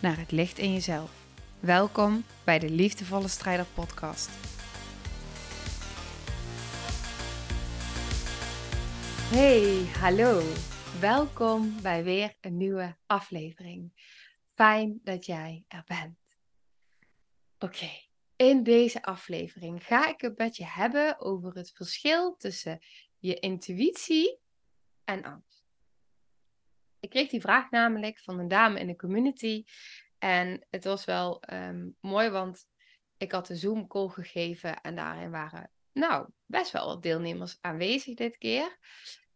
naar het licht in jezelf. Welkom bij de Liefdevolle Strijder Podcast. Hey, hallo. Welkom bij weer een nieuwe aflevering. Fijn dat jij er bent. Oké, in deze aflevering ga ik het met je hebben over het verschil tussen je intuïtie en angst. Ik kreeg die vraag namelijk van een dame in de community. En het was wel ehm, mooi, want ik had een Zoom-call gegeven en daarin waren, nou, best wel wat deelnemers aanwezig dit keer.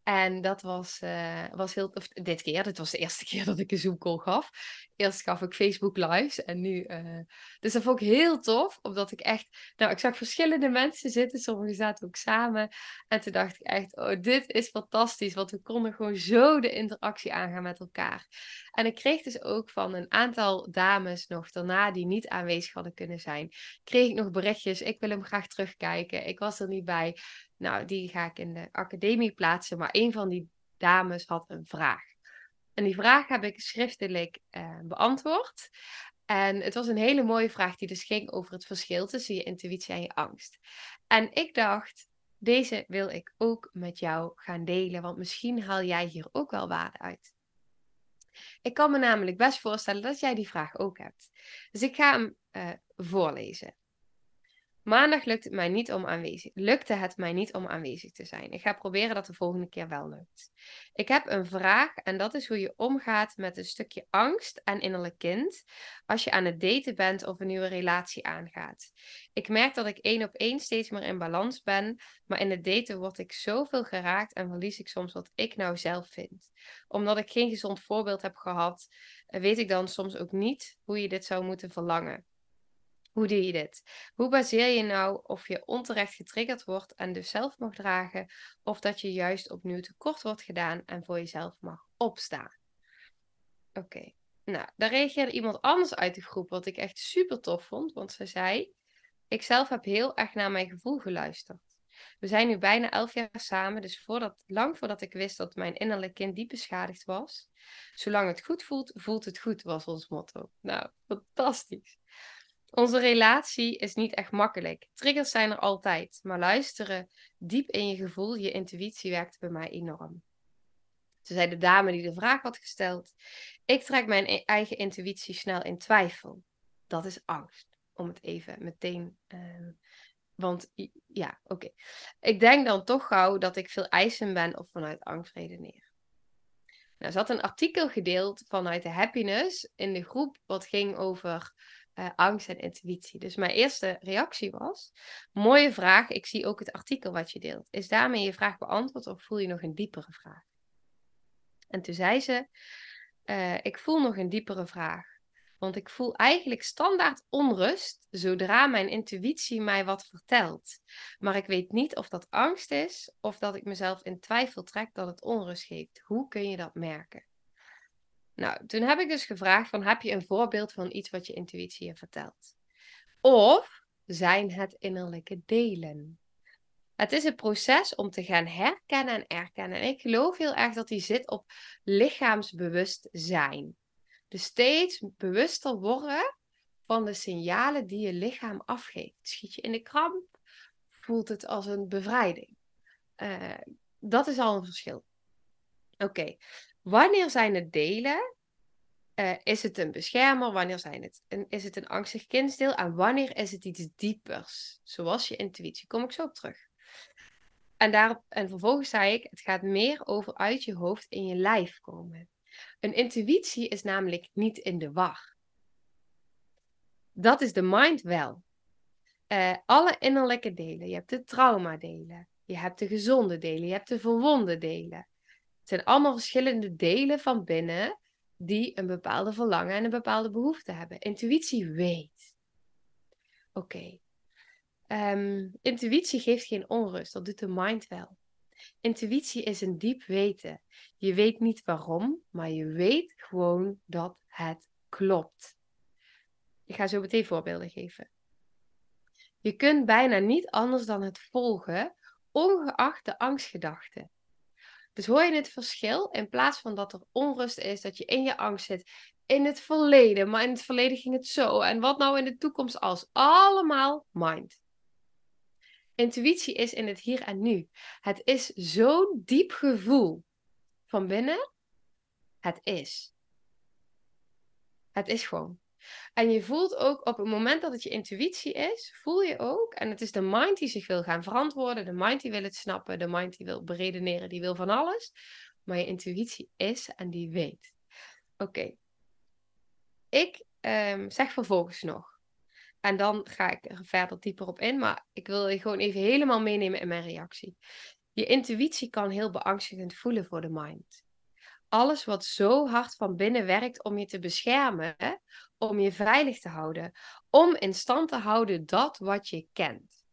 En dat was, uh, was heel, of dit keer, dit was de eerste keer dat ik een Zoom-call gaf. Eerst gaf ik Facebook Lives en nu, uh, dus dat vond ik heel tof, omdat ik echt, nou, ik zag verschillende mensen zitten, sommigen zaten ook samen. En toen dacht ik echt, oh, dit is fantastisch, want we konden gewoon zo de interactie aangaan met elkaar. En ik kreeg dus ook van een aantal dames nog daarna die niet aanwezig hadden kunnen zijn, kreeg ik nog berichtjes, ik wil hem graag terugkijken, ik was er niet bij. Nou, die ga ik in de academie plaatsen. Maar een van die dames had een vraag. En die vraag heb ik schriftelijk uh, beantwoord. En het was een hele mooie vraag die dus ging over het verschil tussen je intuïtie en je angst. En ik dacht, deze wil ik ook met jou gaan delen, want misschien haal jij hier ook wel waarde uit. Ik kan me namelijk best voorstellen dat jij die vraag ook hebt. Dus ik ga hem uh, voorlezen. Maandag lukt het mij niet om aanwezig, lukte het mij niet om aanwezig te zijn. Ik ga proberen dat de volgende keer wel lukt. Ik heb een vraag en dat is hoe je omgaat met een stukje angst en innerlijk kind als je aan het daten bent of een nieuwe relatie aangaat. Ik merk dat ik één op één steeds meer in balans ben, maar in het daten word ik zoveel geraakt en verlies ik soms wat ik nou zelf vind. Omdat ik geen gezond voorbeeld heb gehad, weet ik dan soms ook niet hoe je dit zou moeten verlangen. Hoe doe je dit? Hoe baseer je nou of je onterecht getriggerd wordt en dus zelf mag dragen, of dat je juist opnieuw tekort wordt gedaan en voor jezelf mag opstaan? Oké, nou, daar reageerde iemand anders uit de groep, wat ik echt super tof vond, want ze zei: Ik zelf heb heel erg naar mijn gevoel geluisterd. We zijn nu bijna elf jaar samen, dus voordat, lang voordat ik wist dat mijn innerlijk kind diep beschadigd was. Zolang het goed voelt, voelt het goed, was ons motto. Nou, fantastisch. Onze relatie is niet echt makkelijk. Triggers zijn er altijd, maar luisteren diep in je gevoel, je intuïtie werkt bij mij enorm. Ze zei de dame die de vraag had gesteld: Ik trek mijn e-, eigen intuïtie snel in twijfel. Dat is angst. Om het even meteen. Uh, want ja, oké. Ik denk dan toch gauw dat ik veel eisen ben of vanuit angst redeneer. Nou, ze had een artikel gedeeld vanuit de happiness in de groep, wat ging over uh, angst en intuïtie. Dus mijn eerste reactie was: mooie vraag. Ik zie ook het artikel wat je deelt. Is daarmee je vraag beantwoord of voel je nog een diepere vraag? En toen zei ze: uh, Ik voel nog een diepere vraag. Want ik voel eigenlijk standaard onrust zodra mijn intuïtie mij wat vertelt. Maar ik weet niet of dat angst is of dat ik mezelf in twijfel trek dat het onrust geeft. Hoe kun je dat merken? Nou, toen heb ik dus gevraagd van heb je een voorbeeld van iets wat je intuïtie je vertelt? Of zijn het innerlijke delen? Het is een proces om te gaan herkennen en erkennen. En ik geloof heel erg dat die zit op lichaamsbewustzijn. Dus steeds bewuster worden van de signalen die je lichaam afgeeft. Schiet je in de kramp, voelt het als een bevrijding. Uh, dat is al een verschil. Oké, Wanneer zijn het delen? Uh, is het een beschermer? Wanneer zijn het een, is het een angstig kindsdeel? En wanneer is het iets diepers? Zoals je intuïtie. Kom ik zo op terug. En, daarop, en vervolgens zei ik, het gaat meer over uit je hoofd in je lijf komen. Een intuïtie is namelijk niet in de war. Dat is de mind wel. Uh, alle innerlijke delen. Je hebt de traumadelen. Je hebt de gezonde delen. Je hebt de verwonde delen. Het zijn allemaal verschillende delen van binnen die een bepaalde verlangen en een bepaalde behoefte hebben. Intuïtie weet. Oké. Ehm, intuïtie geeft geen onrust, dat doet de mind wel. Intuïtie is een diep weten. Je weet niet waarom, maar je weet gewoon dat het klopt. Ik ga zo meteen voorbeelden geven. Je kunt bijna niet anders dan het volgen, ongeacht de angstgedachten. Dus hoor je het verschil? In plaats van dat er onrust is, dat je in je angst zit, in het verleden, maar in het verleden ging het zo. En wat nou in de toekomst als? Allemaal mind. Intuïtie is in het hier en nu. Het is zo'n diep gevoel van binnen. Het is. Het is gewoon. En je voelt ook op het moment dat het je intuïtie is, voel je ook, en het is de mind die zich wil gaan verantwoorden, de mind die wil het snappen, de mind die wil beredeneren, die wil van alles. Maar je intuïtie is en die weet. Oké. Ik um, zeg vervolgens nog. En dan ga ik er verder dieper op in, maar ik wil je gewoon even helemaal meenemen in mijn reactie. Je intuïtie kan heel beangstigend voelen voor de mind alles wat zo hard van binnen werkt om je te beschermen, om je veilig te houden, om in stand te houden dat wat je kent.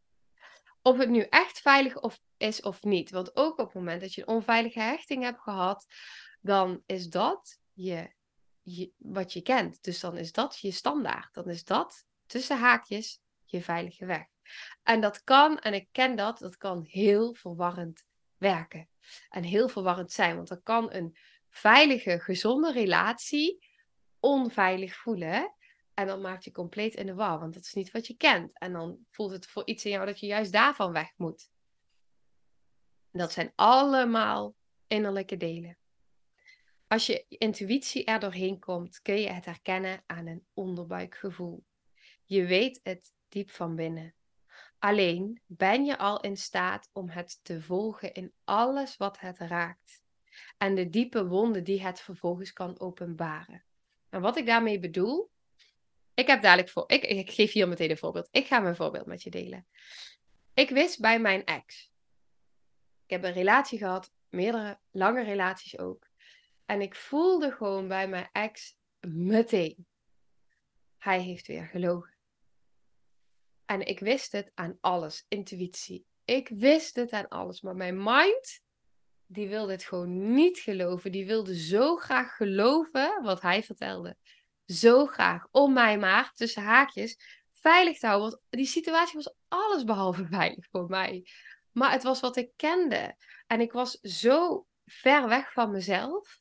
Of het nu echt veilig of, is of niet. Want ook op het moment dat je een onveilige hechting hebt gehad, dan is dat je, wat je kent. Dus dan is dat je standaard. Dan is dat tussen haakjes je veilige weg. En dat kan, en ik ken dat, dat kan heel verwarrend werken. En heel verwarrend zijn, want er kan een veilige, gezonde relatie onveilig voelen. En dan maakt je compleet in de war, want dat is niet wat je kent. En dan voelt het voor iets in jou dat je juist daarvan weg moet. Dat zijn allemaal innerlijke delen. Als je intuïtie er doorheen komt, kun je het herkennen aan een onderbuikgevoel. Je weet het diep van binnen. Alleen ben je al in staat om het te volgen in alles wat het raakt. En de diepe wonden die het vervolgens kan openbaren. En wat ik daarmee bedoel, ik heb dadelijk voor. Ik, ik geef hier meteen een voorbeeld. Ik ga mijn voorbeeld met je delen. Ik wist bij mijn ex. Ik heb een relatie gehad, meerdere lange relaties ook. En ik voelde gewoon bij mijn ex meteen. Hij heeft weer gelogen. En ik wist het aan alles, intuïtie. Ik wist het aan alles, maar mijn mind die wilde het gewoon niet geloven. Die wilde zo graag geloven wat hij vertelde. Zo graag. Om mij maar, tussen haakjes, veilig te houden. Want die situatie was alles behalve veilig voor mij. Maar het was wat ik kende. En ik was zo ver weg van mezelf.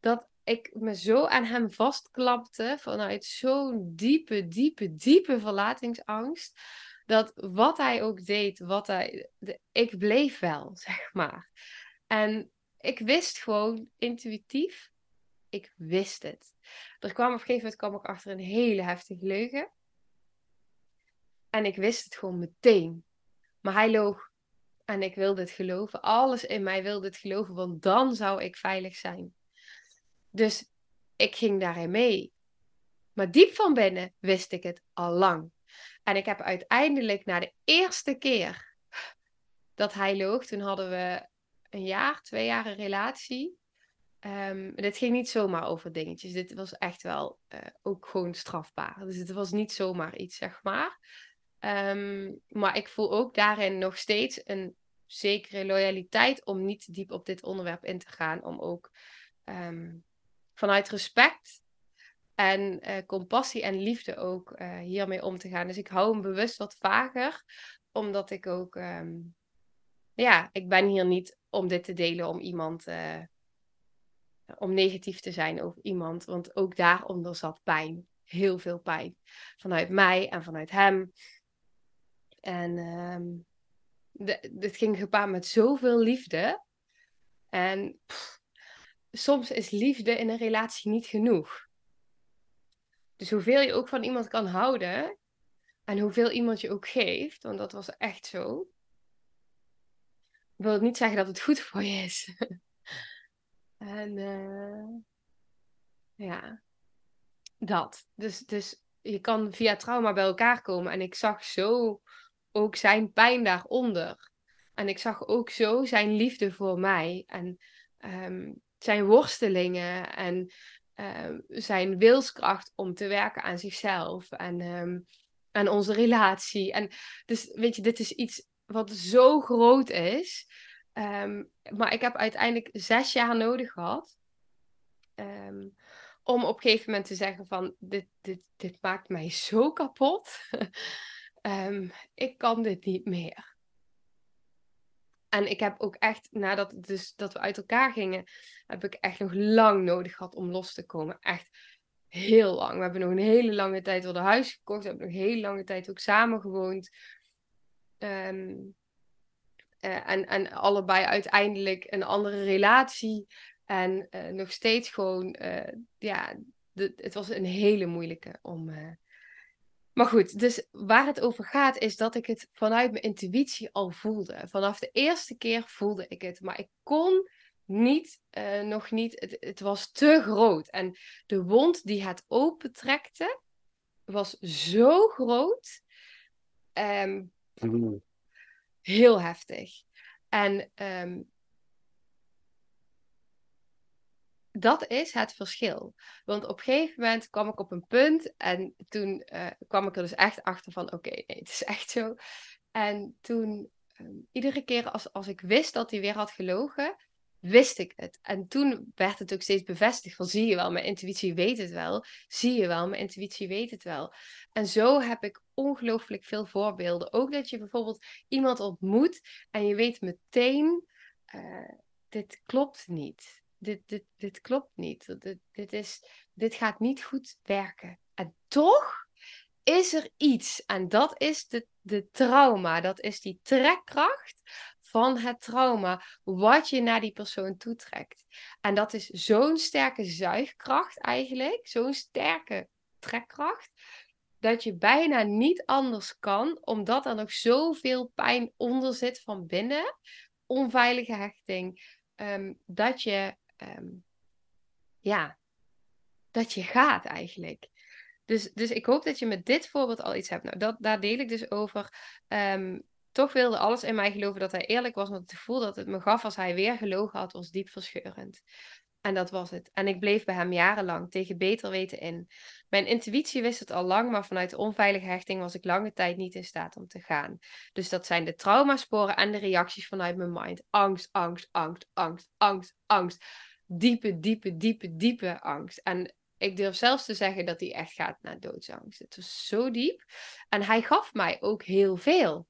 Dat ik me zo aan hem vastklapte. Vanuit zo'n diepe, diepe, diepe verlatingsangst. Dat wat hij ook deed, wat hij. Ik bleef wel, zeg maar. En ik wist gewoon intuïtief, ik wist het. Er kwam op een gegeven moment kwam ik achter een hele heftige leugen. En ik wist het gewoon meteen. Maar hij loog. En ik wilde het geloven. Alles in mij wilde het geloven, want dan zou ik veilig zijn. Dus ik ging daarin mee. Maar diep van binnen wist ik het al lang. En ik heb uiteindelijk na de eerste keer dat hij loog, toen hadden we een jaar, twee jaar relatie. Um, dit ging niet zomaar over dingetjes. Dit was echt wel uh, ook gewoon strafbaar. Dus het was niet zomaar iets, zeg maar. Um, maar ik voel ook daarin nog steeds een zekere loyaliteit om niet diep op dit onderwerp in te gaan. Om ook um, vanuit respect en uh, compassie en liefde ook uh, hiermee om te gaan. Dus ik hou hem bewust wat vager, omdat ik ook ja, ik ben hier niet om dit te delen om iemand, uh, om negatief te zijn over iemand. Want ook daaronder zat pijn. Heel veel pijn. Vanuit mij en vanuit hem. En um, dit ging gepaard met zoveel liefde. En soms is liefde in een relatie niet genoeg. Dus hoeveel je ook van iemand kan houden. En hoeveel iemand je ook geeft. Want dat was echt zo wil het niet zeggen dat het goed voor je is. en uh, ja, dat. Dus, dus je kan via trauma bij elkaar komen. En ik zag zo ook zijn pijn daaronder. En ik zag ook zo zijn liefde voor mij. En um, zijn worstelingen. En ehm, zijn wilskracht om te werken aan zichzelf en aan onze relatie. En dus weet je, dit is iets wat zo groot is. Um, maar ik heb uiteindelijk zes jaar nodig gehad. Um, om op een gegeven moment te zeggen van dit, dit, dit maakt mij zo kapot. um, ik kan dit niet meer. En ik heb ook echt, nadat dus, dat we uit elkaar gingen, heb ik echt nog lang nodig gehad om los te komen. Echt heel lang. We hebben nog een hele lange tijd wel een huis gekocht. We hebben nog een hele lange tijd ook samen gewoond. Um, uh, en, en allebei uiteindelijk een andere relatie. En uh, nog steeds gewoon, uh, ja, het was een hele moeilijke om. Maar goed, dus waar het over gaat is dat ik het vanuit mijn intuïtie al voelde. Vanaf de eerste keer voelde ik het, maar ik kon niet, nog niet, het, het was te groot. En de wond die het opentrekte was zo groot. Um, Heel heftig. En um, dat is het verschil. Want op een gegeven moment kwam ik op een punt en toen uh, kwam ik er dus echt achter van oké, nee, het is echt zo. En toen, um, iedere keer als, als ik wist dat hij weer had gelogen, wist ik het. En toen werd het ook steeds bevestigd van zie je wel, mijn intuïtie weet het wel. Zie je wel, mijn intuïtie weet het wel. En zo heb ik ongelooflijk veel voorbeelden. Ook dat je bijvoorbeeld iemand ontmoet en je weet meteen, uh, dit klopt niet. Dit, dit, dit klopt niet. Dit, dit, is, dit gaat niet goed werken. En toch is er iets. En dat is de, de trauma. Dat is die trekkracht van het trauma, wat je naar die persoon toetrekt. En dat is zo'n sterke zuigkracht eigenlijk, zo'n sterke trekkracht, dat je bijna niet anders kan, omdat er nog zoveel pijn onder zit van binnen, onveilige hechting, ehm, dat je, um, ja, dat je gaat eigenlijk. Dus, dus ik hoop dat je met dit voorbeeld al iets hebt. Nou, dat, daar deel ik dus over. Um, toch wilde alles in mij geloven dat hij eerlijk was. Want het gevoel dat het me gaf als hij weer gelogen had, was diep verscheurend. En dat was het. En ik bleef bij hem jarenlang tegen beter weten in. Mijn intuïtie wist het al lang, maar vanuit de onveilige hechting was ik lange tijd niet in staat om te gaan. Dus dat zijn de traumasporen en de reacties vanuit mijn mind. Angst, angst, angst, angst, angst, angst. Diepe, diepe, diepe, diepe angst. En ik durf zelfs te zeggen dat hij echt gaat naar doodsangst. Het was zo diep. En hij gaf mij ook heel veel.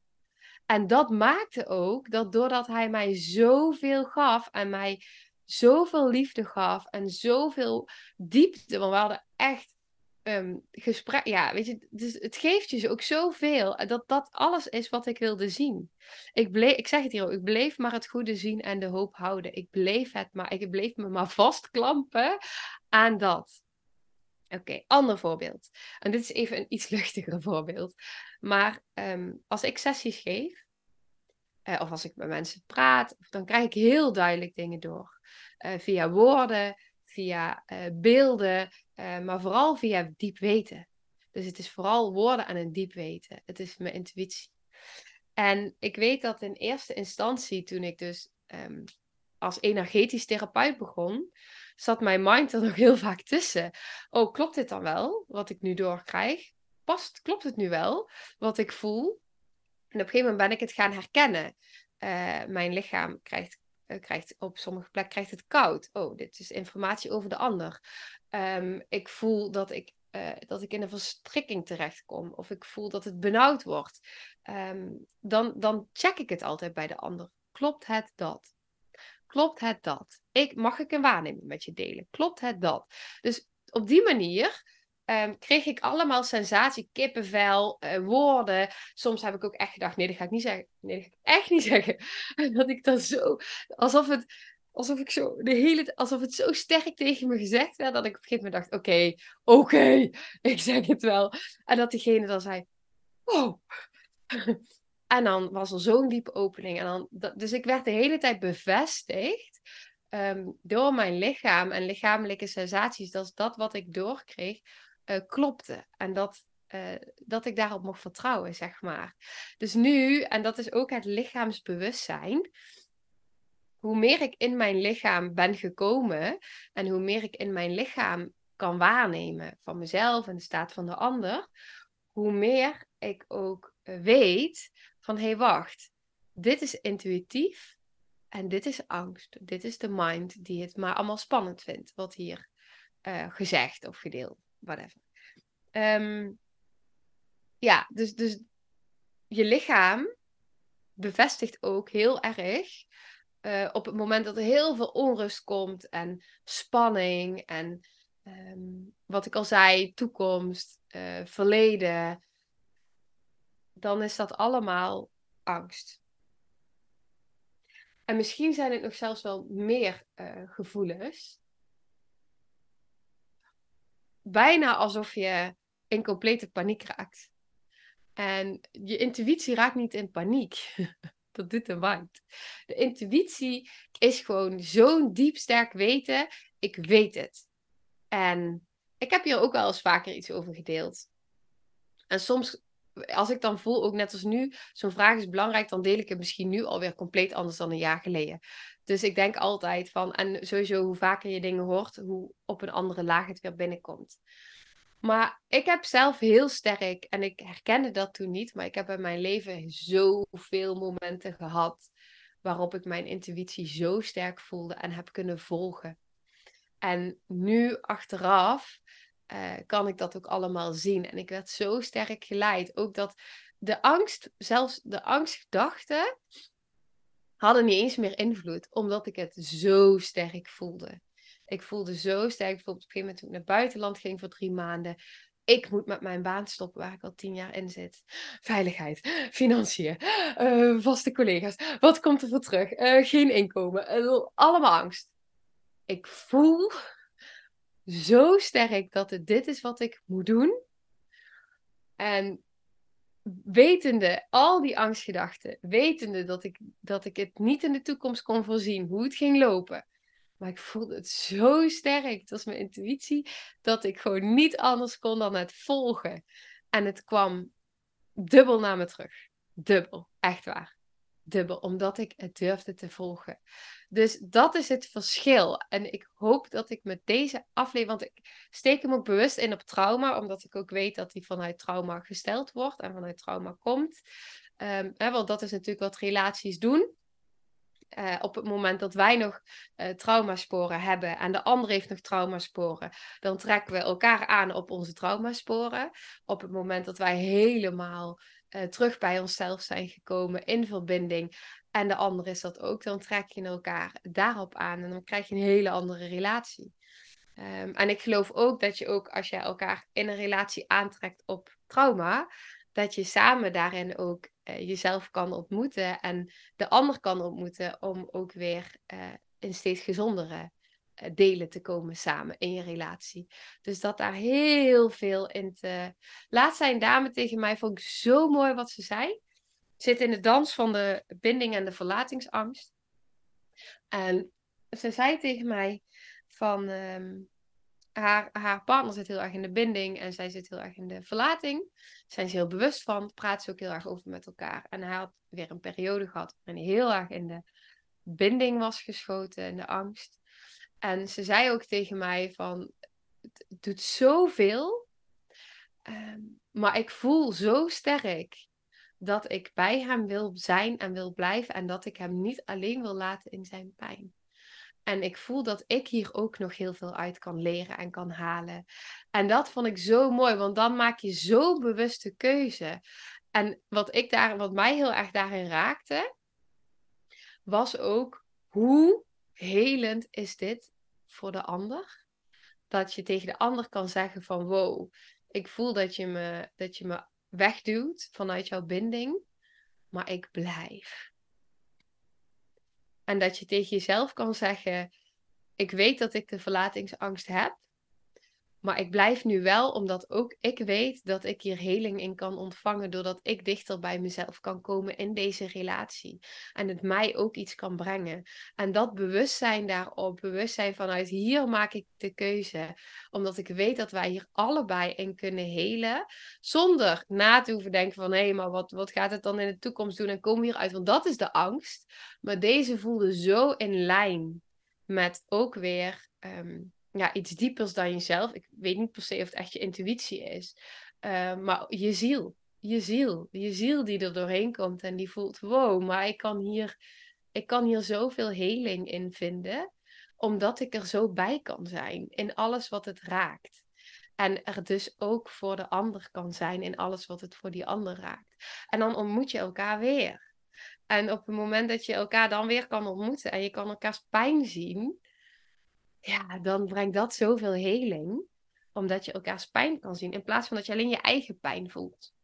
En dat maakte ook dat doordat hij mij zoveel gaf en mij zoveel liefde gaf en zoveel diepte, want we hadden echt um, gesprek. Ja, weet je, dus het geeft je ook zoveel. Dat dat alles is wat ik wilde zien. Ik, bleef, ik zeg het hier ook, ik bleef maar het goede zien en de hoop houden. Ik bleef het maar, ik bleef me maar vastklampen aan dat. Oké, ander voorbeeld. En dit is even een iets luchtiger voorbeeld. Maar um, als ik sessies geef, uh, of als ik met mensen praat, dan krijg ik heel duidelijk dingen door. Uh, via woorden, via uh, beelden, maar vooral via diep weten. Dus het is vooral woorden en een diep weten. Het is mijn intuïtie. En ik weet dat in eerste instantie, toen ik dus um, als energetisch therapeut begon, zat mijn mind er nog heel vaak tussen. Oh, klopt dit dan wel, wat ik nu doorkrijg? Past, klopt het nu wel, wat ik voel? En op een gegeven moment ben ik het gaan herkennen. Uh, mijn lichaam krijgt, uh, krijgt op sommige plekken krijgt het koud. Oh, dit is informatie over de ander. Um, ik voel dat ik, uh, dat ik in een verstrikking terechtkom. Of ik voel dat het benauwd wordt. Um, dan, dan check ik het altijd bij de ander. Klopt het dat? Klopt het dat? Ik, mag ik een waarneming met je delen? Klopt het dat? Dus op die manier um, kreeg ik allemaal sensatie, kippenvel, uh, woorden. Soms heb ik ook echt gedacht, nee, dat ga ik niet zeggen. Nee, dat ga ik echt niet zeggen. En dat ik dan zo, alsof het, alsof ik zo, de hele, alsof het zo sterk tegen me gezegd werd, dat ik op een gegeven moment dacht, oké, oké, ik zeg het wel. En dat diegene dan zei, wow. En dan was er zo'n diepe opening. En dan, dus ik werd de hele tijd bevestigd um, door mijn lichaam en lichamelijke sensaties. Dat dat wat ik doorkreeg, uh, klopte. En dat, uh, dat ik daarop mocht vertrouwen, zeg maar. Dus nu, en dat is ook het lichaamsbewustzijn. hoe meer ik in mijn lichaam ben gekomen en hoe meer ik in mijn lichaam kan waarnemen van mezelf en de staat van de ander, hoe meer ik ook weet van hé hey, wacht, dit is intuïtief en dit is angst. Dit is de mind die het maar allemaal spannend vindt wat hier uh, gezegd of gedeeld, whatever. Um, ja, dus, dus je lichaam bevestigt ook heel erg uh, op het moment dat er heel veel onrust komt en spanning en um, wat ik al zei, toekomst, uh, verleden, dan is dat allemaal angst. En misschien zijn het nog zelfs wel meer uh, gevoelens. Bijna alsof je in complete paniek raakt. En je intuïtie raakt niet in paniek. Dat doet de mind. De intuïtie is gewoon zo'n diep sterk weten. Ik weet het. En ik heb hier ook wel eens vaker iets over gedeeld. En soms, als ik dan voel, ook net als nu, zo'n vraag is belangrijk, dan deel ik het misschien nu alweer compleet anders dan een jaar geleden. Dus ik denk altijd van, en sowieso hoe vaker je dingen hoort, hoe op een andere laag het weer binnenkomt. Maar ik heb zelf heel sterk, en ik herkende dat toen niet, maar ik heb in mijn leven zoveel momenten gehad waarop ik mijn intuïtie zo sterk voelde en heb kunnen volgen. En nu achteraf uh, kan ik dat ook allemaal zien. En ik werd zo sterk geleid. Ook dat de angst, zelfs de angstgedachten, hadden niet eens meer invloed, omdat ik het zo sterk voelde. Ik voelde zo sterk, bijvoorbeeld op een gegeven moment toen ik naar buitenland ging voor drie maanden. Ik moet met mijn baan stoppen waar ik al tien jaar in zit. Veiligheid, financiën, uh, vaste collega's. Wat komt er voor terug? Uh, geen inkomen. Allemaal angst. Ik voel zo sterk dat het dit is wat ik moet doen. En wetende al die angstgedachten, wetende dat ik, dat ik het niet in de toekomst kon voorzien, hoe het ging lopen, maar ik voelde het zo sterk. Het was mijn intuïtie. Dat ik gewoon niet anders kon dan het volgen. En het kwam dubbel naar me terug. Dubbel. Echt waar. Dubbel. Omdat ik het durfde te volgen. Dus dat is het verschil. En ik hoop dat ik met deze aflevering. Want ik steek hem ook bewust in op trauma. Omdat ik ook weet dat hij vanuit trauma gesteld wordt. En vanuit trauma komt. Um, hè, want dat is natuurlijk wat relaties doen. Uh, op het moment dat wij nog uh, traumasporen hebben en de ander heeft nog traumasporen, dan trekken we elkaar aan op onze traumasporen. Op het moment dat wij helemaal uh, terug bij onszelf zijn gekomen in verbinding en de ander is dat ook, dan trek je elkaar daarop aan en dan krijg je een hele andere relatie. Um, en ik geloof ook dat je ook als je elkaar in een relatie aantrekt op trauma, dat je samen daarin ook uh, jezelf kan ontmoeten en de ander kan ontmoeten om ook weer uh, in steeds gezondere delen te komen samen in je relatie. Dus dat daar heel veel in te. Laat zijn dame tegen mij, vond ik zo mooi wat ze zei. Zit in de dans van de binding en de verlatingsangst. En ze zei tegen mij van. Um, haar, haar partner zit heel erg in de binding en zij zit heel erg in de verlating. Zijn ze heel bewust van, praat ze ook heel erg over met elkaar. En hij had weer een periode gehad waarin hij heel erg in de binding was geschoten, in de angst. En ze zei ook tegen mij van, het doet zoveel, um, maar ik voel zo sterk dat ik bij hem wil zijn en wil blijven en dat ik hem niet alleen wil laten in zijn pijn. En ik voel dat ik hier ook nog heel veel uit kan leren en kan halen. En dat vond ik zo mooi, want dan maak je zo bewuste keuze. En wat, ik daar, wat mij heel erg daarin raakte, was ook hoe helend is dit voor de ander? Dat je tegen de ander kan zeggen van wow, ik voel dat je me, dat je me wegduwt vanuit jouw binding, maar ik blijf. En dat je tegen jezelf kan zeggen: Ik weet dat ik de verlatingsangst heb, Maar ik blijf nu wel, omdat ook ik weet dat ik hier heling in kan ontvangen. Doordat ik dichter bij mezelf kan komen in deze relatie. En het mij ook iets kan brengen. En dat bewustzijn daarop, bewustzijn vanuit hier maak ik de keuze. Omdat ik weet dat wij hier allebei in kunnen helen. Zonder na te hoeven denken van hé, maar wat, wat gaat het dan in de toekomst doen? En kom hieruit. Want dat is de angst. Maar deze voelde zo in lijn met ook weer. Ehm, ja, iets diepers dan jezelf. Ik weet niet per se of het echt je intuïtie is. Uh, maar je ziel. Je ziel. Je ziel die er doorheen komt en die voelt: wow, maar ik kan hier, ik kan hier zoveel heling in vinden. Omdat ik er zo bij kan zijn in alles wat het raakt. En er dus ook voor de ander kan zijn in alles wat het voor die ander raakt. En dan ontmoet je elkaar weer. En op het moment dat je elkaar dan weer kan ontmoeten en je kan elkaars pijn zien, ja, dan brengt dat zoveel heling. Omdat je elkaars pijn kan zien. In plaats van dat je alleen je eigen pijn voelt.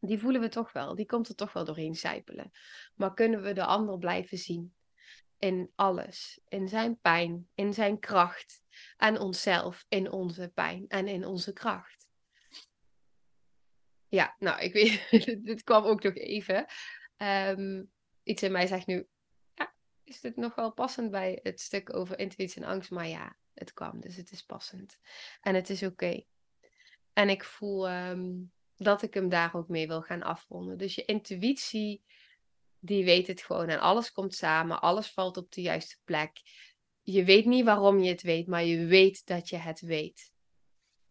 Die voelen we toch wel. Die komt er toch wel doorheen sijpelen. Maar kunnen we de ander blijven zien? In alles. In zijn pijn. In zijn kracht. En onszelf in onze pijn. En in onze kracht. Ja, nou, ik weet, dit kwam ook nog even. Ehm, iets in mij zegt nu, is dit nog wel passend bij het stuk over intuïtie en angst. Maar ja, het kwam, dus het is passend. En het is oké. En ik voel ehm, dat ik hem daar ook mee wil gaan afronden. Dus je intuïtie, die weet het gewoon. En alles komt samen, alles valt op de juiste plek. Je weet niet waarom je het weet, maar je weet dat je het weet.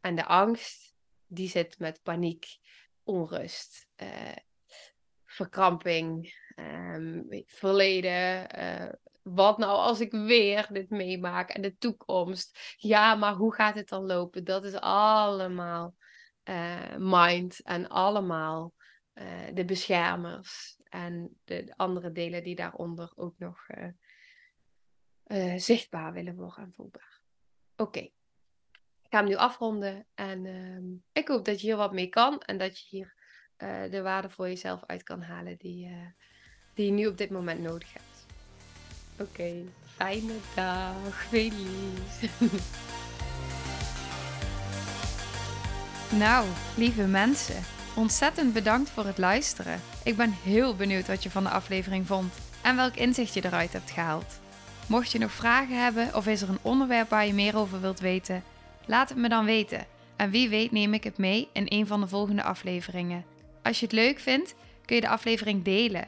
En de angst, die zit met paniek, onrust, uh, verkramping, um, verleden. Uh, wat nou als ik weer dit meemaak en de toekomst? Ja, maar hoe gaat het dan lopen? Dat is allemaal uh, mind en allemaal uh, de beschermers en de andere delen die daaronder ook nog zichtbaar willen worden en voelbaar. Oké. Ik ga hem nu afronden en ehm, ik hoop dat je hier wat mee kan en dat je hier de waarde voor jezelf uit kan halen die, die je nu op dit moment nodig hebt. Oké, fijne dag, Felice. nou, lieve mensen, ontzettend bedankt voor het luisteren. Ik ben heel benieuwd wat je van de aflevering vond en welk inzicht je eruit hebt gehaald. Mocht je nog vragen hebben of is er een onderwerp waar je meer over wilt weten, laat het me dan weten. En wie weet neem ik het mee in een van de volgende afleveringen. Als je het leuk vindt, kun je de aflevering delen